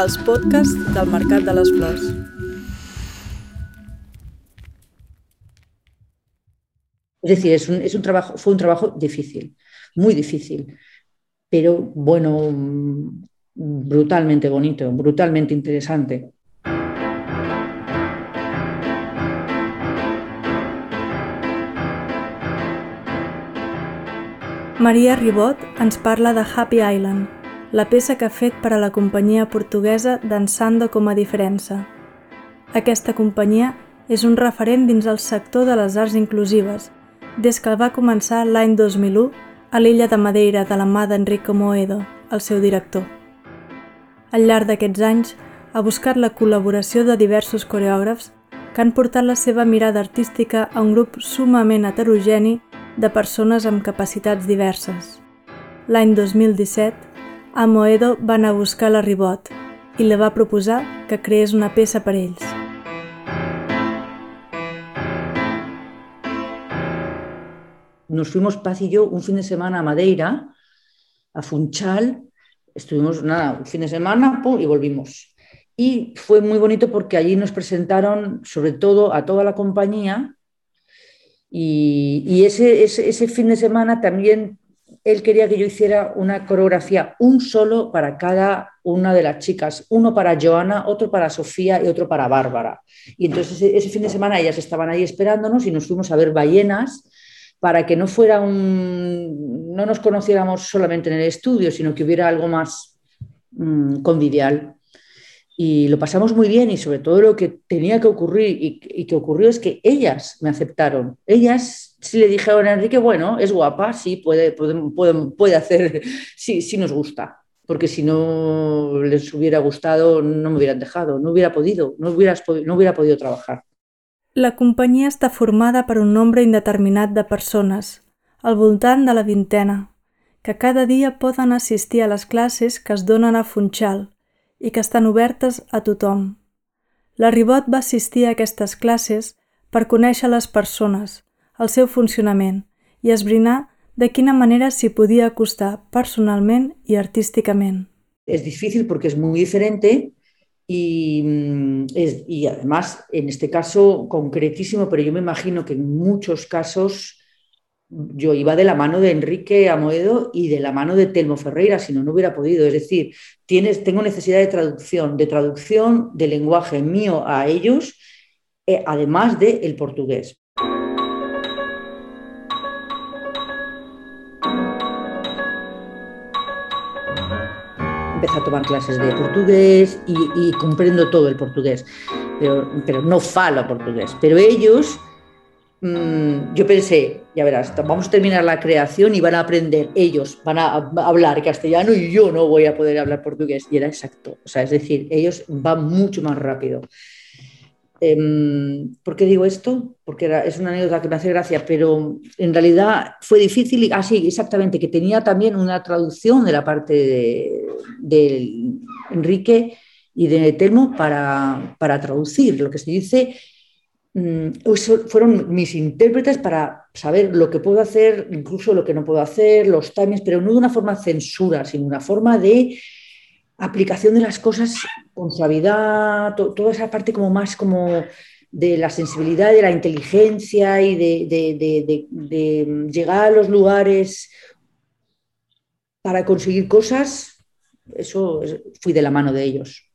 els podcasts del Mercat de les Flors. Es decir, es un, es un trabajo, fue un trabajo difícil, muy difícil, pero bueno, brutalmente bonito, brutalmente interesante. Maria Ribot ens parla de Happy Island, la peça que ha fet per a la companyia portuguesa Dansando com a diferença. Aquesta companyia és un referent dins el sector de les arts inclusives, des que va començar l'any 2001 a l'illa de Madeira de la mà d'Enrico Moedo, el seu director. Al llarg d'aquests anys, ha buscat la col·laboració de diversos coreògrafs que han portat la seva mirada artística a un grup sumament heterogeni de persones amb capacitats diverses. L'any 2017, a Moedo va anar a buscar la Ribot i li va proposar que creés una peça per ells. Nos fuimos Paz y yo un fin de semana a Madeira, a Funchal, estuvimos nada, un fin de semana pum, y volvimos. Y fue muy bonito porque allí nos presentaron sobre todo a toda la compañía y, ese, ese, fin de semana también él quería que yo hiciera una coreografía, un solo para cada una de las chicas, uno para Joana, otro para Sofía y otro para Bárbara. Y entonces ese, fin de semana ellas estaban ahí esperándonos y nos fuimos a ver ballenas para que no fuera un, no nos conociéramos solamente en el estudio, sino que hubiera algo más mm, convivial y lo pasamos muy bien y sobre todo lo que tenía que ocurrir y, que ocurrió es que ellas me aceptaron. Ellas sí le dijeron a Enrique, bueno, es guapa, sí, puede, puede, puede, hacer, sí, sí nos gusta, porque si no les hubiera gustado no me hubieran dejado, no hubiera podido, no, hubieras, no hubiera podido trabajar. La companyia està formada per un nombre indeterminat de persones, al voltant de la vintena, que cada dia poden assistir a les classes que es donen a Funchal, i que estan obertes a tothom. La Ribot va assistir a aquestes classes per conèixer les persones, el seu funcionament i esbrinar de quina manera s'hi podia acostar personalment i artísticament. Es difícil porque es muy diferente y, mm, es, y además en este caso concretísimo, pero yo me imagino que en muchos casos yo iba de la mano de Enrique Amoedo y de la mano de Telmo Ferreira, si no, no hubiera podido. Es decir, tienes, tengo necesidad de traducción, de traducción de lenguaje mío a ellos, eh, además del el portugués. Empecé a tomar clases de portugués y, comprendo todo el portugués, pero, pero no falo portugués. Pero ellos Mm, yo pensé, ya verás, vamos a terminar la creación y van a aprender ellos, van a hablar castellano y yo no voy a poder hablar portugués. Y era exacto. O sea, es decir, ellos van mucho más rápido. Em, ¿Por qué digo esto? Porque es una anécdota que me hace gracia, pero en realidad fue difícil, así ah, exactamente, que tenía también una traducción de la parte de, Enrique y de Telmo para, para traducir. Lo que se dice fueron mis intérpretes para saber lo que puedo hacer, incluso lo que no puedo hacer, los timings, pero no de una forma censura, sino una forma de aplicación de las cosas con suavidad, toda esa parte como más como de la sensibilidad, de la inteligencia y de llegar a los lugares para conseguir cosas, eso fui de la mano de ellos.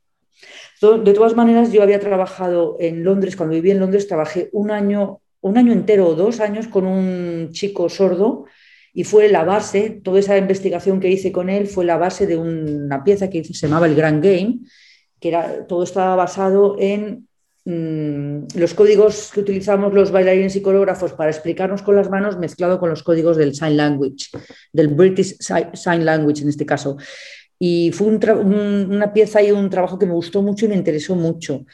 De todas maneras, yo había trabajado en Londres, cuando viví en Londres, trabajé un año, un año entero o dos años con un chico sordo y fue la base, toda esa investigación que hice con él fue la base de una pieza que se llamaba El Grand Game, que era, todo estaba basado en mm, los códigos que utilizamos los bailarines y coreógrafos para explicarnos con las manos mezclado con los códigos del Sign Language, del British Sign Language en este caso. Y fue una pieza y un trabajo que me gustó mucho y me interesó mucho.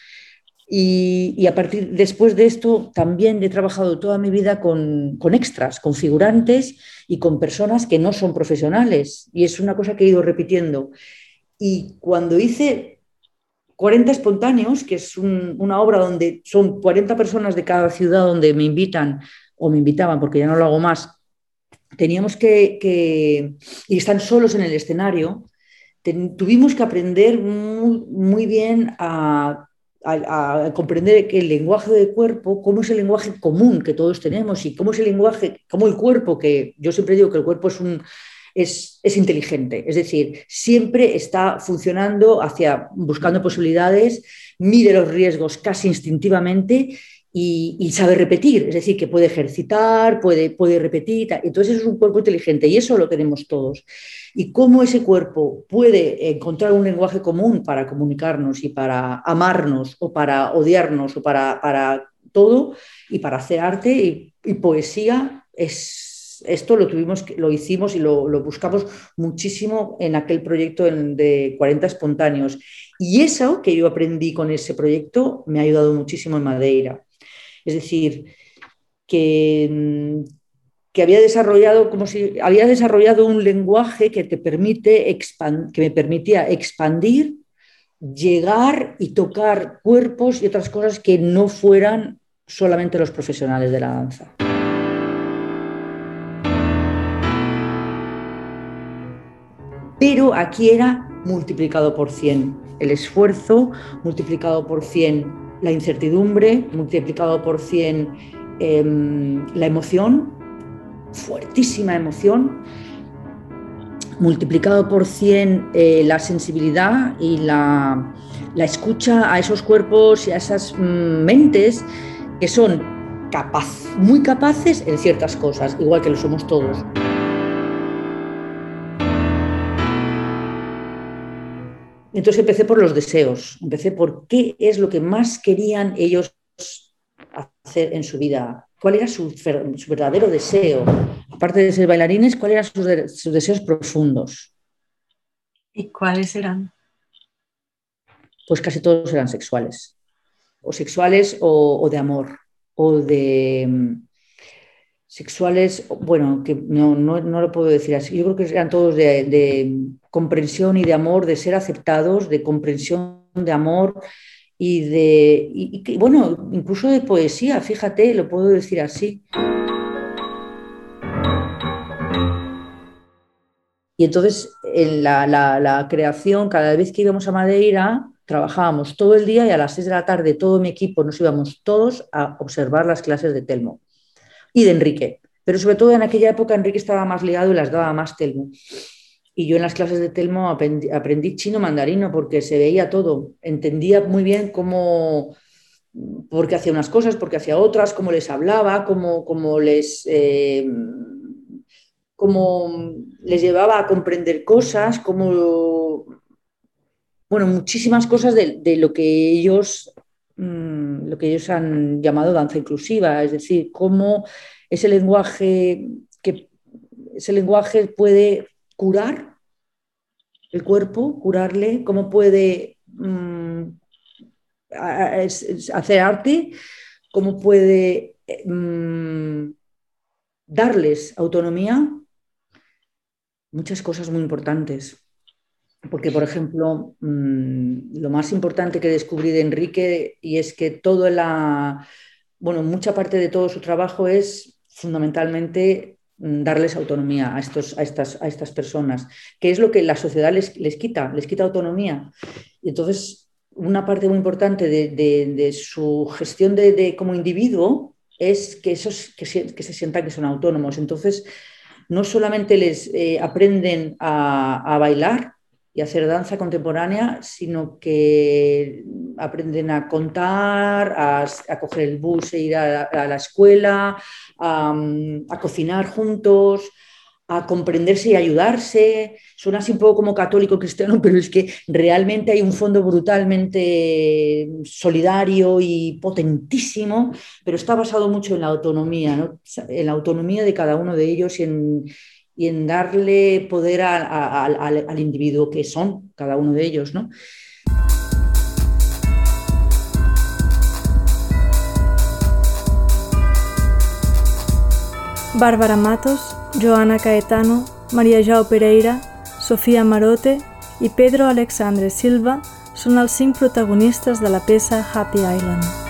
Y, a partir después de esto también he trabajado toda mi vida con, con, extras, con figurantes y con personas que no son profesionales. Y es una cosa que he ido repitiendo. Y cuando hice 40 espontáneos, que es una obra donde son 40 personas de cada ciudad donde me invitan o me invitaban, porque ya no lo hago más, teníamos que, que y están solos en el escenario, tuvimos que aprender muy, bien a, comprender que el lenguaje del cuerpo, cómo es el lenguaje común que todos tenemos y cómo es el lenguaje, cómo el cuerpo, que yo siempre digo que el cuerpo es es inteligente, es decir, siempre está funcionando hacia buscando posibilidades, mide los riesgos casi instintivamente y, sabe repetir, es decir, que puede ejercitar, puede, puede repetir. Entonces es un cuerpo inteligente y eso lo tenemos todos. Y cómo ese cuerpo puede encontrar un lenguaje común para comunicarnos y para amarnos o para odiarnos o para, para todo y para hacer arte y, poesía, es, esto lo, tuvimos, lo hicimos y lo, lo buscamos muchísimo en aquel proyecto de 40 espontáneos. Y eso que yo aprendí con ese proyecto me ha ayudado muchísimo en Madeira. Es decir, que, que había desarrollado como si había desarrollado un lenguaje que te permite que me permitía expandir, llegar y tocar cuerpos y otras cosas que no fueran solamente los profesionales de la danza. Pero aquí era multiplicado por 100 el esfuerzo, multiplicado por 100 la incertidumbre, multiplicado por 100 em, la emoción, fuertísima emoción, multiplicado por 100 eh, la sensibilidad y la, escucha a esos cuerpos y a esas mm, mentes que son muy capaces en ciertas cosas, igual que lo somos todos. Entonces empecé por los deseos, empecé por qué es lo que más querían ellos hacer en su vida, cuál era su, verdadero deseo, aparte de ser bailarines, cuáles eran sus, deseos profundos. ¿Y cuáles eran? Pues casi todos eran sexuales, o sexuales o de amor, o de, sexuales, bueno, que no, no, lo puedo decir así, yo creo que eran todos de, comprensión y de amor, de ser aceptados, de comprensión, de amor y de, bueno, incluso de poesía, fíjate, lo puedo decir así. Y entonces en la, la, creación, cada vez que íbamos a Madeira, trabajábamos todo el día y a las seis de la tarde todo mi equipo nos íbamos todos a observar las clases de Telmo y de Enrique. Pero sobre todo en aquella época Enrique estaba más ligado y las daba más Telmo. Y yo en las clases de Telmo aprendí, chino mandarino porque se veía todo. Entendía muy bien cómo, por qué hacía unas cosas, por qué hacía otras, cómo les hablaba, cómo, cómo les, eh, cómo les llevaba a comprender cosas, cómo, bueno, muchísimas cosas de, de lo que ellos Mm, lo que ellos han llamado danza inclusiva, es decir, cómo ese lenguaje, que, ese lenguaje puede curar el cuerpo, curarle, cómo puede mm, hacer arte, cómo puede mm, darles autonomía, muchas cosas muy importantes. Porque, por ejemplo, mm, lo más importante que descubrí de Enrique y es que toda la, bueno, mucha parte de todo su trabajo es fundamentalmente mm, darles autonomía a, estos, a, estas, a estas personas, que es lo que la sociedad les, les quita, les quita autonomía. Y entonces, una parte muy importante de, su gestión de, como individuo es que, esos, que, se, que se sientan que son autónomos. Entonces, no solamente les eh, aprenden a, a bailar, y hacer danza contemporánea, sino que aprenden a contar, a, coger el bus e ir a, la escuela, a, cocinar juntos, a comprenderse y ayudarse. Suena así un poco como católico cristiano, pero es que realmente hay un fondo brutalmente solidario y potentísimo, pero está basado mucho en la autonomía, en la autonomía de cada uno de ellos y en, y en darle poder al individuo que son cada uno de ellos, ¿no? Bárbara Matos, Joana Caetano, Maria Jau Pereira, Sofia Marote i Pedro Alexandre Silva són els cinc protagonistes de la peça Happy Island.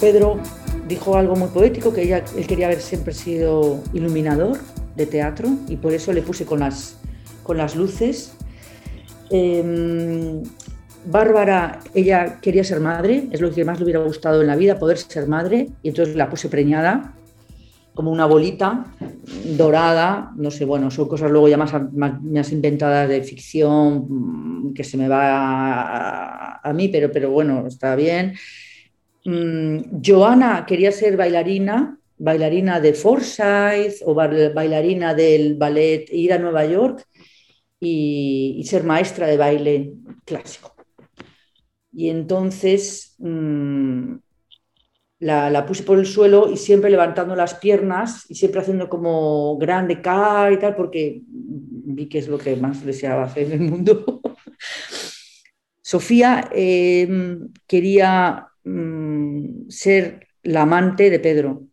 Pedro dijo algo muy poético, que ella, él quería haber siempre sido iluminador de teatro y por eso le puse con las, con las luces. Em, Bárbara, ella quería ser madre, es lo que más le hubiera gustado en la vida, poder ser madre, y entonces la puse preñada, como una bolita dorada, no sé, bueno, son cosas luego ya más, más, inventadas de ficción, mm, que se me va a, mí, pero, pero bueno, está bien. Mm, Joana quería ser bailarina, bailarina de Forsyth o bailarina del ballet, ir a Nueva York y ser maestra de baile clásico. Y entonces mm, la, puse por el suelo y siempre levantando las piernas y siempre haciendo como grande K y tal, porque vi que es lo que más deseaba hacer en el mundo. Sofía em, quería mm, ser la amante de Pedro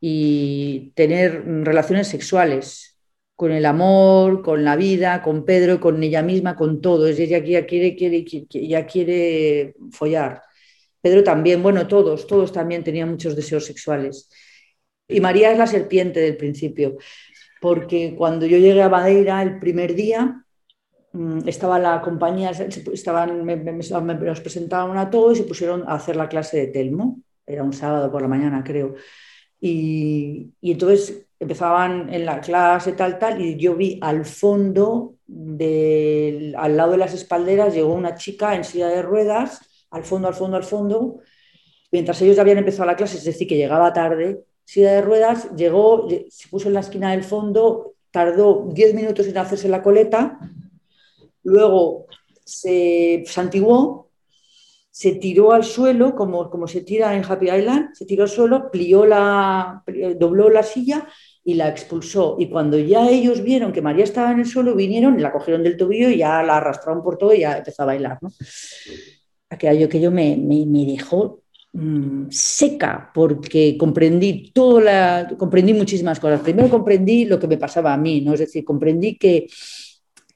y tener relaciones sexuales con el amor, con la vida, con Pedro, con ella misma, con todo. Es ella ya quiere, quiere, ya quiere follar. Pedro también, bueno, todos, todos también tenían muchos deseos sexuales. Y María es la serpiente del principio, porque cuando yo llegué a Madeira el primer día, estaba la compañía, estaban, me, nos presentaban a todos y se pusieron a hacer la clase de Telmo, era un sábado por la mañana creo. Y, y entonces empezaban en la clase tal, tal, y yo vi al fondo, del, al lado de las espalderas, llegó una chica en silla de ruedas, al fondo, al fondo, al fondo, mientras ellos ya habían empezado la clase, es decir, que llegaba tarde, silla de ruedas, llegó, se puso en la esquina del fondo, tardó 10 minutos en hacerse la coleta, luego se santiguó, se tiró al suelo, como, como se tira en Happy Island, se tiró al suelo, plió la, dobló la silla y la expulsó. Y cuando ya ellos vieron que María estaba en el suelo, vinieron, la cogieron del tobillo y ya la arrastraron por todo y ya empezó a bailar. ¿no? Aquello que yo me, me, dejó mm, seca porque comprendí todo la, comprendí muchísimas cosas. Primero comprendí lo que me pasaba a mí, ¿no? es decir, comprendí que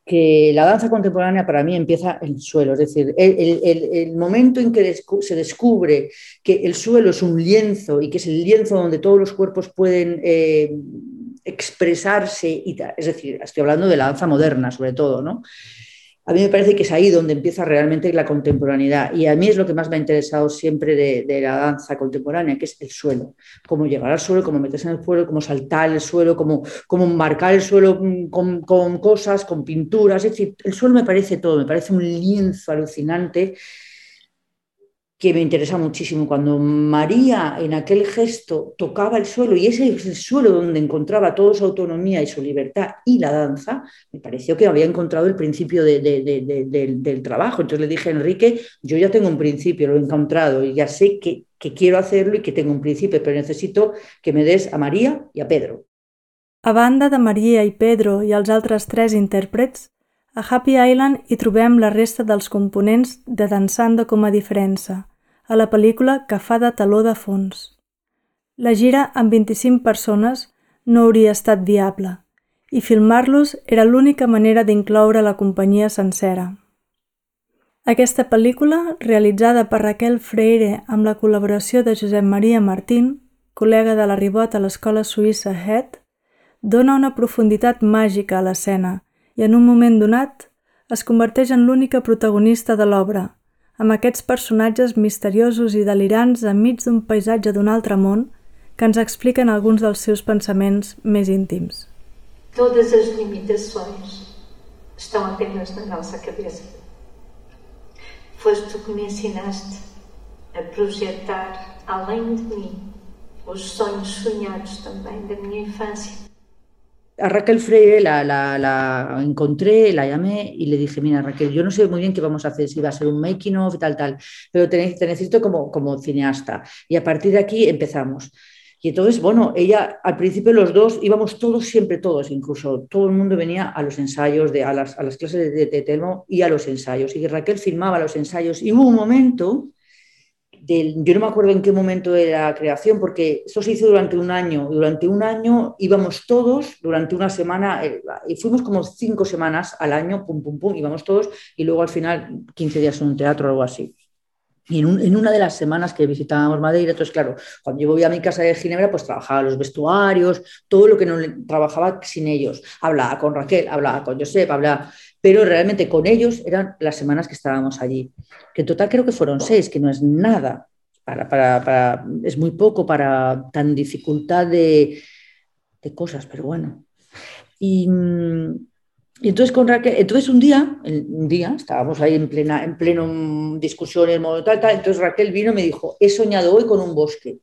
que la danza contemporánea para mí empieza en el suelo, es decir, el, momento en que se descubre que el suelo es un lienzo y que es el lienzo donde todos los cuerpos pueden eh, expresarse, y es decir, estoy hablando de la danza moderna sobre todo, ¿no? A mí me parece que es ahí donde empieza realmente la contemporaneidad. Y a mí es lo que más me ha interesado siempre de, la danza contemporánea, que es el suelo. Cómo llegar al suelo, cómo meterse en el suelo, cómo saltar el suelo, cómo, cómo marcar el suelo mm, con, con cosas, con pinturas. Es decir, el suelo me parece todo, me parece un lienzo alucinante que me interesa muchísimo. Cuando María en aquel gesto tocaba el suelo y ese es el suelo donde encontraba toda su autonomía y su libertad y la danza, me pareció que había encontrado el principio del trabajo. Entonces le dije a Enrique, yo ya tengo un principio, lo he encontrado y ya sé que, que quiero hacerlo y que tengo un principio, pero necesito que me des a María y a Pedro. A banda de Maria i Pedro i els altres tres intèrprets, a Happy Island hi trobem la resta dels components de Dansando com a diferència, a la pel·lícula que fa de taló de fons. La gira amb 25 persones no hauria estat viable i filmar-los era l'única manera d'incloure la companyia sencera. Aquesta pel·lícula, realitzada per Raquel Freire amb la col·laboració de Josep Maria Martín, col·lega de la Ribot a l'escola suïssa Het, dona una profunditat màgica a l'escena i en un moment donat es converteix en l'única protagonista de l'obra, amb aquests personatges misteriosos i delirants enmig d'un paisatge d'un altre món que ens expliquen alguns dels seus pensaments més íntims. Todas as limitações estão apenas na nossa cabeça. Foste tu que me ensinaste a projetar além de mim os sonhos sonhados também da minha infância. A Raquel Freire la, encontré, la llamé y le dije, mira Raquel, yo no sé muy bien qué vamos a hacer, si va a ser un making of tal, tal, pero te, necesito como, como cineasta. Y a partir de aquí empezamos. Y entonces, bueno, ella, al principio los dos, íbamos todos, siempre todos, incluso todo el mundo venía a los ensayos, de, a, las, clases de, de, Telmo y a los ensayos. Y Raquel filmaba los ensayos. Y hubo un momento yo no me acuerdo en qué momento de la creación, porque esto se hizo durante un año. Durante un año íbamos todos, durante una semana, eh, y fuimos como cinco semanas al año, pum, pum, pum, íbamos todos, y luego al final 15 días en un teatro o algo así. Y en, una de las semanas que visitábamos Madeira, entonces, claro, cuando yo voy a mi casa de Ginebra, pues trabajaba los vestuarios, todo lo que no trabajaba sin ellos. Hablaba con Raquel, hablaba con Josep, hablaba, pero realmente con ellos eran las semanas que estábamos allí. Que en total creo que fueron seis, que no es nada, para, para, es muy poco para tan dificultad de, de cosas, pero bueno. Y, mm, entonces con Raquel, entonces un día, un día, estábamos ahí en plena, en pleno discusión, el modo tal, tal, entonces Raquel vino y me dijo, he soñado hoy con un bosque.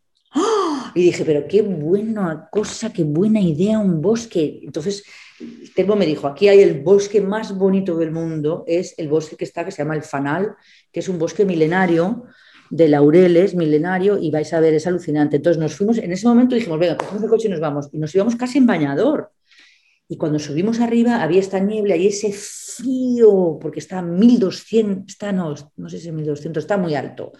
Y dije, pero qué buena cosa, qué buena idea un bosque. Entonces, Telmo me dijo, aquí hay el bosque más bonito del mundo, es el bosque que está, que se llama el Fanal, que es un bosque milenario de laureles, milenario, y vais a ver, es alucinante. Entonces nos fuimos, en ese momento dijimos, venga, cogemos el coche y nos vamos. Y nos íbamos casi en bañador. Y cuando subimos arriba había esta niebla y ese frío, porque está a 1200, está, no, no sé si 1200, está muy alto.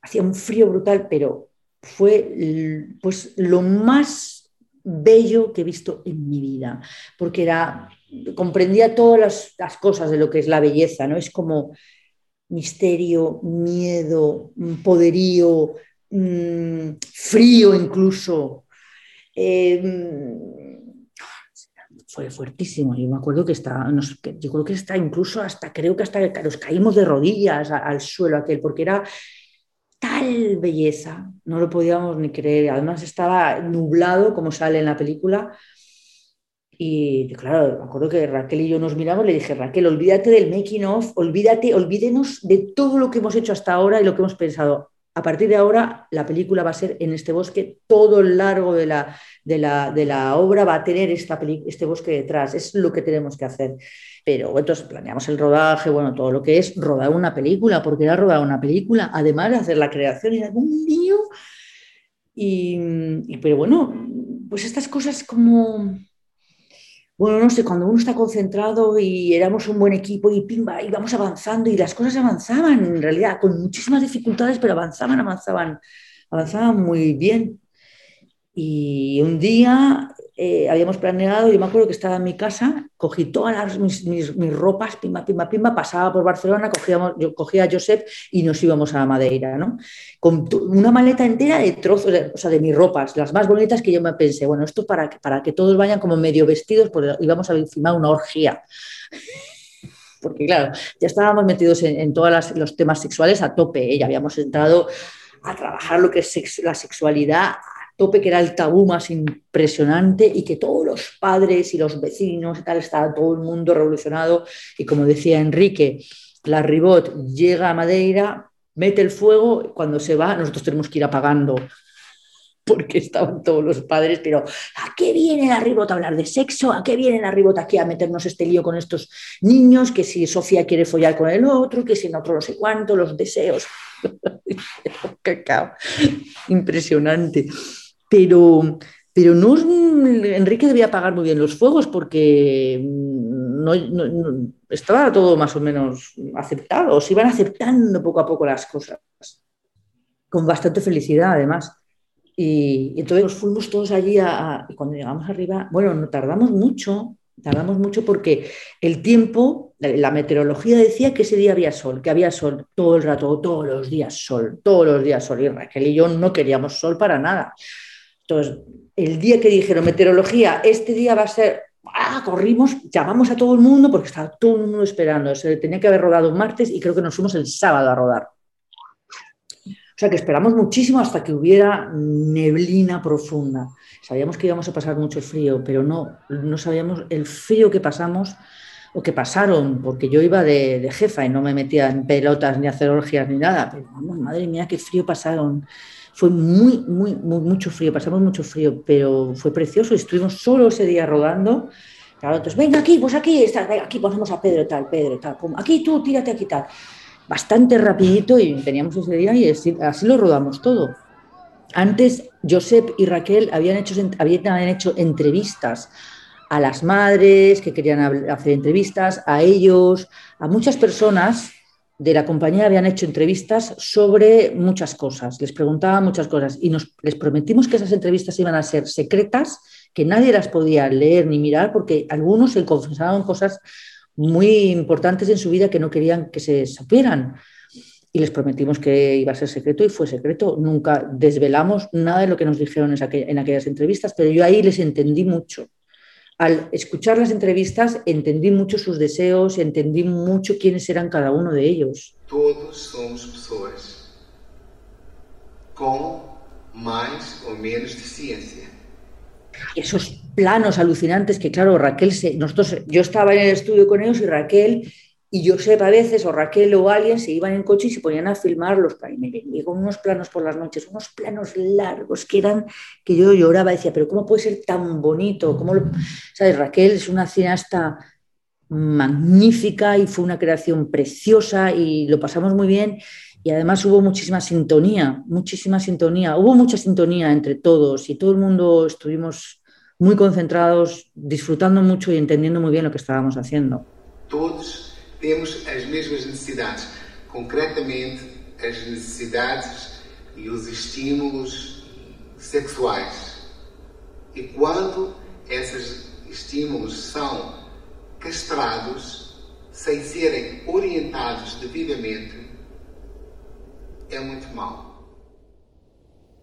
Hacía un frío brutal, pero fue pues, lo más bello que he visto en mi vida, porque era, comprendía todas las, cosas de lo que es la belleza, ¿no? Es como misterio, miedo, poderío, mmm, frío incluso. Eh, fue fuertísimo. Yo me acuerdo que está, yo creo que está incluso hasta, creo que hasta nos caímos de rodillas al suelo aquel, porque era tal belleza, no lo podíamos ni creer. Además estaba nublado, como sale en la película. Y claro, me acuerdo que Raquel y yo nos miramos, le dije, Raquel, olvídate del making of, olvídate, olvídenos de todo lo que hemos hecho hasta ahora y lo que hemos pensado a partir de ahora la película va a ser en este bosque, todo el largo de la, de la, obra va a tener esta este bosque detrás, es lo que tenemos que hacer. Pero entonces planeamos el rodaje, bueno, todo lo que es rodar una película, porque era rodar una película, además de hacer la creación y algún lío. y, pero bueno, pues estas cosas como bueno, no sé, cuando uno está concentrado y éramos un buen equipo y pimba, íbamos avanzando y las cosas avanzaban en realidad, con muchísimas dificultades, pero avanzaban, avanzaban, avanzaban muy bien. Y un día eh, habíamos planeado, yo me acuerdo que estaba en mi casa, cogí todas mis, mis, ropas, pimba, pimba, pimba, pasaba por Barcelona, cogíamos, yo cogía a Josep y nos íbamos a Madeira, ¿no? Con una maleta entera de trozos, de, o sea, de mis ropas, las más bonitas que yo me pensé, bueno, esto para, para que todos vayan como medio vestidos, porque íbamos a filmar una orgía. Porque claro, ya estábamos metidos en, todos los temas sexuales a tope, ¿eh? ya habíamos entrado a trabajar lo que es la sexualidad tope que era el tabú más impresionante y que todos los padres y los vecinos y tal, estaba todo el mundo revolucionado. Y como decía Enrique, la Ribot llega a Madeira, mete el fuego, cuando se va nosotros tenemos que ir apagando porque estaban todos los padres, pero ¿a qué viene la Ribot a hablar de sexo? ¿A qué viene la Ribot aquí a meternos este lío con estos niños? Que si Sofía quiere follar con el otro, que si en otro no sé cuánto, los deseos. Impresionante. Pero, pero no, Enrique debía pagar muy bien los fuegos porque no, estaba todo más o menos aceptado, se iban aceptando poco a poco las cosas, con bastante felicidad además. Y, entonces nos fuimos todos allí a, y cuando llegamos arriba, bueno, no tardamos mucho, tardamos mucho porque el tiempo, la meteorología decía que ese día había sol, que había sol todo el rato, todos los días sol, todos los días sol. Y Raquel y yo no queríamos sol para nada. Entonces, el día que dijeron meteorología, este día va a ser, ¡ah! corrimos, llamamos a todo el mundo porque estaba todo el mundo esperando. Se tenía que haber rodado un martes y creo que nos fuimos el sábado a rodar. O sea que esperamos muchísimo hasta que hubiera neblina profunda. Sabíamos que íbamos a pasar mucho frío, pero no, no sabíamos el frío que pasamos o que pasaron, porque yo iba de, jefa y no me metía en pelotas ni a hacer orgías ni nada. Pero vamos, madre mía, qué frío pasaron. Fue muy, muy, mucho frío, pasamos mucho frío, pero fue precioso. Estuvimos solo ese día rodando. Claro, entonces, venga aquí, pues aquí, está, aquí ponemos a Pedro tal, Pedro tal, aquí tú, tírate aquí tal. Bastante rapidito y teníamos ese día y así, lo rodamos todo. Antes, Josep y Raquel habían hecho, habían hecho entrevistas a las madres que querían hacer entrevistas, a ellos, a muchas personas de la compañía habían hecho entrevistas sobre muchas cosas, les preguntaban muchas cosas y nos, les prometimos que esas entrevistas iban a ser secretas, que nadie las podía leer ni mirar porque algunos se confesaban cosas muy importantes en su vida que no querían que se supieran. y les prometimos que iba a ser secreto y fue secreto. Nunca desvelamos nada de lo que nos dijeron en aquellas entrevistas, pero yo ahí les entendí mucho. Al escuchar las entrevistas entendí mucho sus deseos, entendí mucho quiénes eran cada uno de ellos. Todos somos personas con más o menos deficiencia. Y esos planos alucinantes que, claro, Raquel, se, nosotros, yo estaba en el estudio con ellos y Raquel y yo sé a veces, o Raquel o alguien, se iban en coche y se ponían a filmar los planos. Y con unos planos por las noches, unos planos largos que eran, que yo lloraba, decía, pero ¿cómo puede ser tan bonito? ¿Cómo ¿Sabes? Raquel es una cineasta magnífica y fue una creación preciosa y lo pasamos muy bien. Y además hubo muchísima sintonía, muchísima sintonía. Hubo mucha sintonía entre todos y todo el mundo estuvimos muy concentrados, disfrutando mucho y entendiendo muy bien lo que estábamos haciendo. Todos temos as mesmas necessidades, concretamente as necessidades e os estímulos sexuais. E quando esses estímulos são castrados, sem serem orientados devidamente, é muito mal.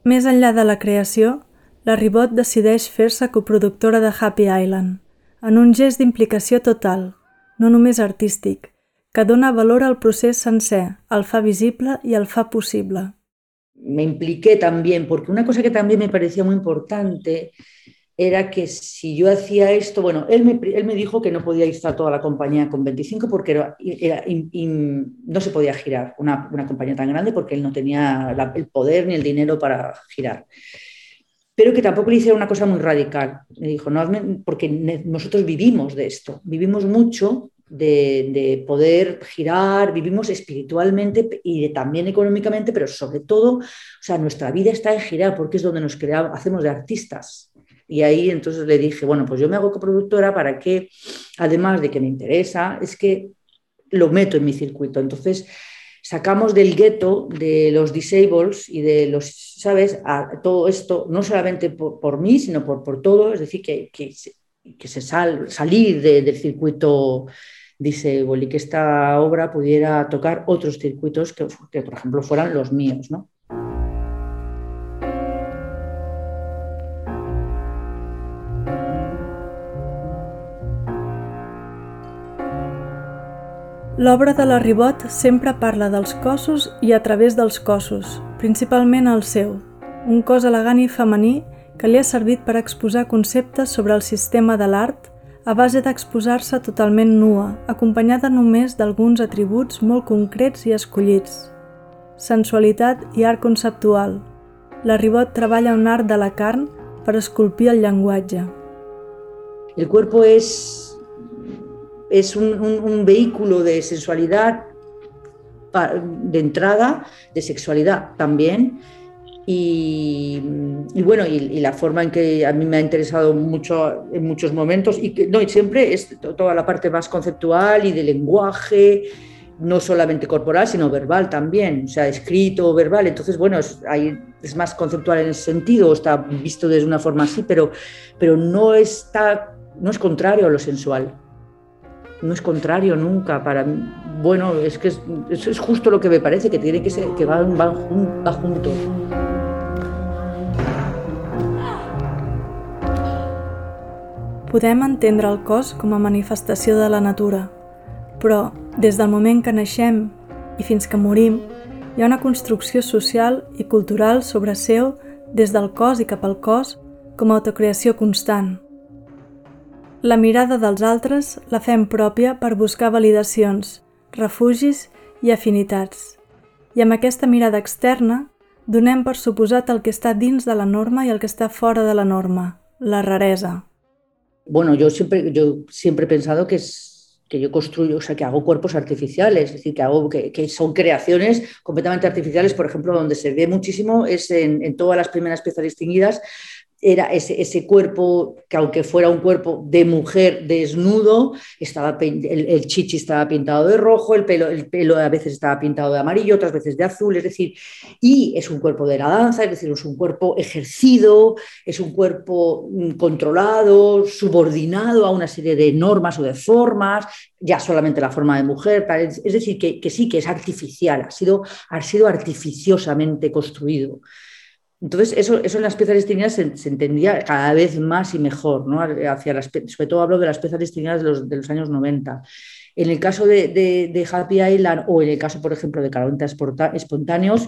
Més enllà de la creació, la Ribot decideix fer-se coproductora de Happy Island, en un gest d'implicació total, no només artístic, que dona valor al procés sencer, el fa visible i el fa possible. Me impliqué también, porque una cosa que también me parecía muy importante era que si yo hacía esto, bueno, él me, él me dijo que no podía estar toda la compañía con 25 porque era, no se podía girar una, una, compañía tan grande porque él no tenía el poder ni el dinero para girar pero que tampoco le hiciera una cosa muy radical. Me dijo, no, porque nosotros vivimos de esto, vivimos mucho de, de, poder girar, vivimos espiritualmente y también económicamente, pero sobre todo, o sea, nuestra vida está en girar porque es donde nos creamos, hacemos de artistas. Y ahí entonces le dije, bueno, pues yo me hago coproductora para que, además de que me interesa, es que lo meto en mi circuito. Entonces, sacamos del gueto de los disables y de los, ¿sabes? A todo esto, no solamente por, por mí, sino por, por, todo, es decir, que, que, que se sal, salir de, del circuito disable y que esta obra pudiera tocar otros circuitos que, que, por ejemplo, fueran los míos, ¿no? L'obra de la Ribot sempre parla dels cossos i a través dels cossos, principalment el seu, un cos elegant i femení que li ha servit per exposar conceptes sobre el sistema de l'art a base d'exposar-se totalment nua, acompanyada només d'alguns atributs molt concrets i escollits. Sensualitat i art conceptual. La Ribot treballa un art de la carn per esculpir el llenguatge. El cuerpo es es un, un, vehículo de sensualidad de entrada, de sexualidad también. Y, bueno, y, y, la forma en que a mí me ha interesado mucho en muchos momentos, y que no, y siempre es toda la parte más conceptual y de lenguaje, no solamente corporal, sino verbal también, o sea, escrito, verbal. Entonces, bueno, es, hay, es más conceptual en ese sentido, está visto de una forma así, pero, pero no, está, no es contrario a lo sensual no es contrario nunca para mí. Bueno, es que es, es, justo lo que me parece, que tiene que ser, que van, van, va juntos. Podem entendre el cos com a manifestació de la natura, però des del moment que naixem i fins que morim, hi ha una construcció social i cultural sobre seu des del cos i cap al cos com a autocreació constant. La mirada dels altres la fem pròpia per buscar validacions, refugis i afinitats. I amb aquesta mirada externa donem per suposat el que està dins de la norma i el que està fora de la norma, la raresa. Bueno, yo siempre, yo siempre he pensado que es que yo construyo, o sea, que hago cuerpos artificiales, es decir, que, hago, que, que son creaciones completamente artificiales, por ejemplo, donde se ve muchísimo es en, en todas las primeras piezas distinguidas, era ese, ese, cuerpo que aunque fuera un cuerpo de mujer desnudo, estaba, el, chichi estaba pintado de rojo, el pelo, el pelo a veces estaba pintado de amarillo, otras veces de azul, es decir, y es un cuerpo de la danza, es decir, es un cuerpo ejercido, es un cuerpo mm, controlado, subordinado a una serie de normas o de formas, ya solamente la forma de mujer, es decir, que, que sí, que es artificial, ha sido, ha sido artificiosamente construido. Entonces, eso, eso en las piezas destinadas se, entendía cada vez más y mejor, ¿no? Hacia las, sobre todo hablo de las piezas destinadas de los, de los años 90. En el caso de, Happy Island o en el caso, por ejemplo, de Carontas Espontáneos,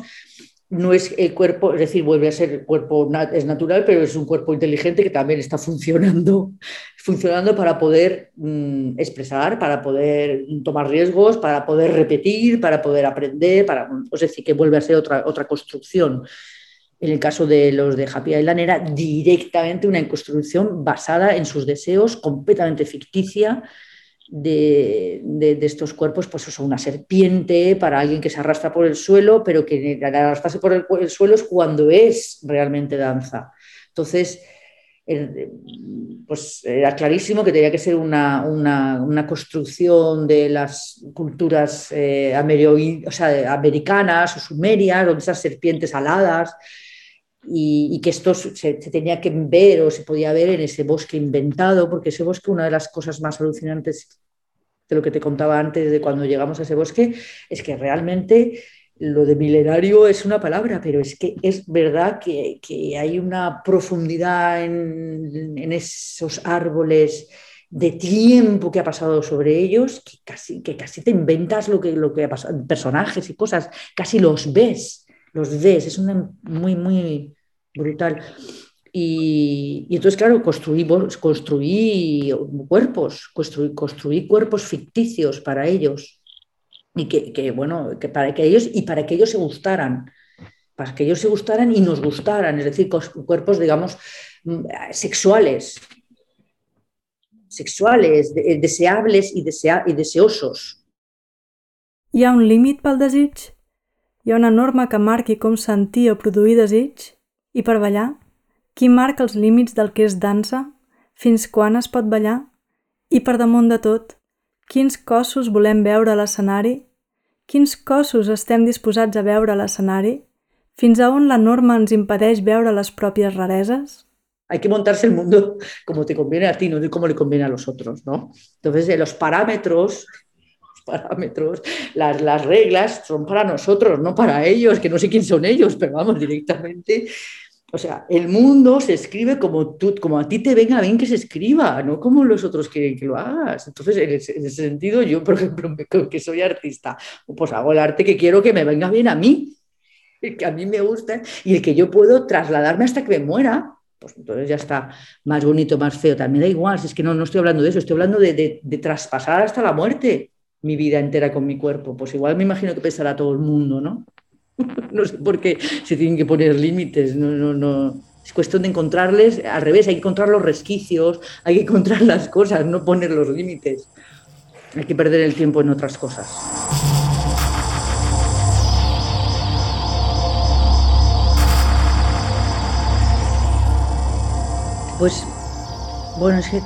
no es el cuerpo, es decir, vuelve a ser el cuerpo, es natural, pero es un cuerpo inteligente que también está funcionando, funcionando para poder mmm, expresar, para poder tomar riesgos, para poder repetir, para poder aprender, para, es decir, que vuelve a ser otra, otra construcción. En el caso de los de Happy Island era directamente una construcción basada en sus deseos, completamente ficticia, de, de, estos cuerpos, pues eso, una serpiente para alguien que se arrastra por el suelo, pero que arrastrarse por el, el suelo es cuando es realmente danza. Entonces, pues era clarísimo que tenía que ser una, una, una construcción de las culturas eh, o sea, americanas o sumerias, donde esas serpientes aladas, y, que esto se, se, tenía que ver o se podía ver en ese bosque inventado, porque ese bosque, una de las cosas más alucinantes de lo que te contaba antes de cuando llegamos a ese bosque, es que realmente lo de milenario es una palabra, pero es que es verdad que, que hay una profundidad en, en, esos árboles de tiempo que ha pasado sobre ellos, que casi, que casi te inventas lo que, lo que ha pasado, personajes y cosas, casi los ves, los ves, es muy, muy, brutal. Y, entonces, claro, construí, construí cuerpos, construí, construí, cuerpos ficticios para ellos. Y que, bueno, que para que ellos y para que ellos se gustaran, para que ellos se gustaran y nos gustaran, es decir, cuerpos, digamos, sexuales, sexuales, de, deseables y, desea, y deseosos. Hi un límit pel desig? Hi ha una norma que marqui com sentir o produir desig? I per ballar, qui marca els límits del que és dansa? Fins quan es pot ballar? I per damunt de tot, quins cossos volem veure a l'escenari? Quins cossos estem disposats a veure a l'escenari? Fins a on la norma ens impedeix veure les pròpies rareses? Hay que montarse el mundo como te conviene a ti, no como le conviene a los otros, ¿no? Entonces, eh, los parámetros parámetros, las, las, reglas son para nosotros, no para ellos, que no sé quién son ellos, pero vamos, directamente o sea, el mundo se escribe como, tú, como a ti te venga bien que se escriba, no como los otros quieren que lo hagas. Entonces, en ese, en ese sentido, yo, por ejemplo, que soy artista, pues hago el arte que quiero que me venga bien a mí, el que a mí me gusta y el que yo puedo trasladarme hasta que me muera. Pues entonces ya está más bonito, más feo. También da igual, si es que no, no estoy hablando de eso, estoy hablando de, de, de traspasar hasta la muerte mi vida entera con mi cuerpo. Pues igual me imagino que pensará todo el mundo, ¿no? no sé por qué se tienen que poner límites, no, no, no. Es cuestión de encontrarles, al revés, hay que encontrar los resquicios, hay que encontrar las cosas, no poner los límites. Hay que perder el tiempo en otras cosas. Pues, bueno, es que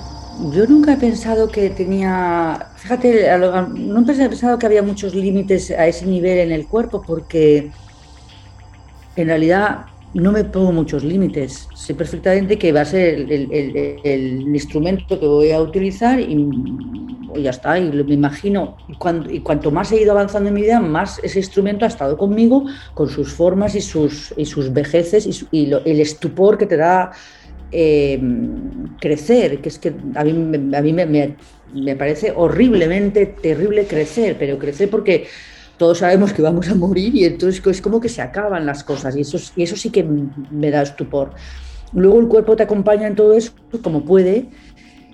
yo nunca he pensado que tenía, fíjate, nunca he pensado que había muchos límites a ese nivel en el cuerpo porque en realidad no me pongo muchos límites. Sé perfectamente que va a ser el, el, el, el instrumento que voy a utilizar y, ya está. Y me imagino, y, cuando, y cuanto más he ido avanzando en mi vida, más ese instrumento ha estado conmigo con sus formas y sus, y sus vejeces y, su, y lo, el estupor que te da eh, crecer, que es que a mí, a mí me, me, parece horriblemente terrible crecer, pero crecer porque todos sabemos que vamos a morir y entonces es como que se acaban las cosas y eso, y eso sí que me da estupor. Luego el cuerpo te acompaña en todo eso como puede,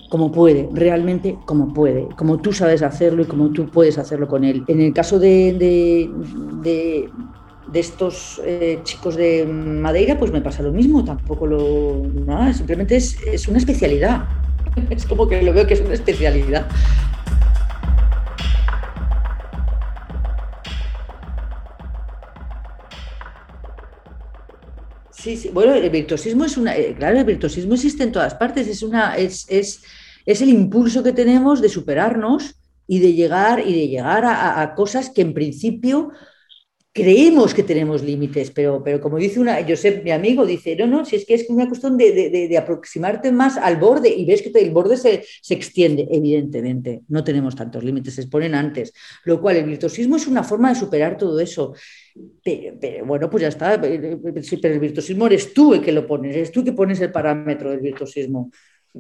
como puede, realmente como puede, como tú sabes hacerlo y como tú puedes hacerlo con él. En el caso de, de, de estos eh, chicos de Madeira, pues me pasa lo mismo, tampoco lo... No, simplemente es, es una especialidad, es como que lo veo que es una especialidad. Sí, sí. Bueno, el virtuosismo es una. Eh, claro, el virtuosismo existe en todas partes. Es una. Es, es, es el impulso que tenemos de superarnos y de llegar y de llegar a cosas que en principio creemos que tenemos límites, pero, pero como dice una, Josep, mi amigo, dice, no, no, si es que es una cuestión de, de, aproximarte más al borde y ves que el borde se, se, extiende, evidentemente, no tenemos tantos límites, se exponen antes, lo cual el virtuosismo es una forma de superar todo eso. Pero, pero, bueno, pues ya está, pero el virtuosismo eres tú el que lo pones, eres tú que pones el parámetro del virtuosismo.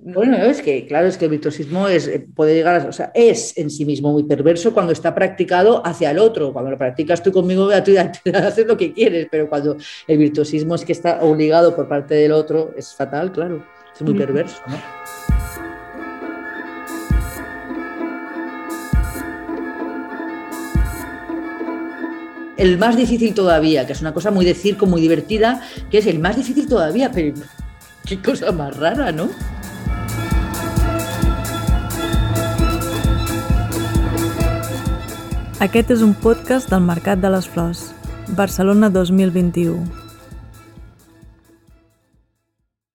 Bueno, es que, claro, es que el virtuosismo es, eh, puede llegar a, o sea, es en sí mismo muy perverso cuando está practicado hacia el otro. Cuando lo practicas tú conmigo, tú haces lo que quieres, pero cuando el virtuosismo es que está obligado por parte del otro, es fatal, claro. Es muy perverso, ¿no? El más difícil todavía, que es una cosa muy de circo, muy divertida, que es el más difícil todavía, pero qué cosa más rara, ¿no? Aquest és un podcast del Mercat de les Flors, Barcelona 2021.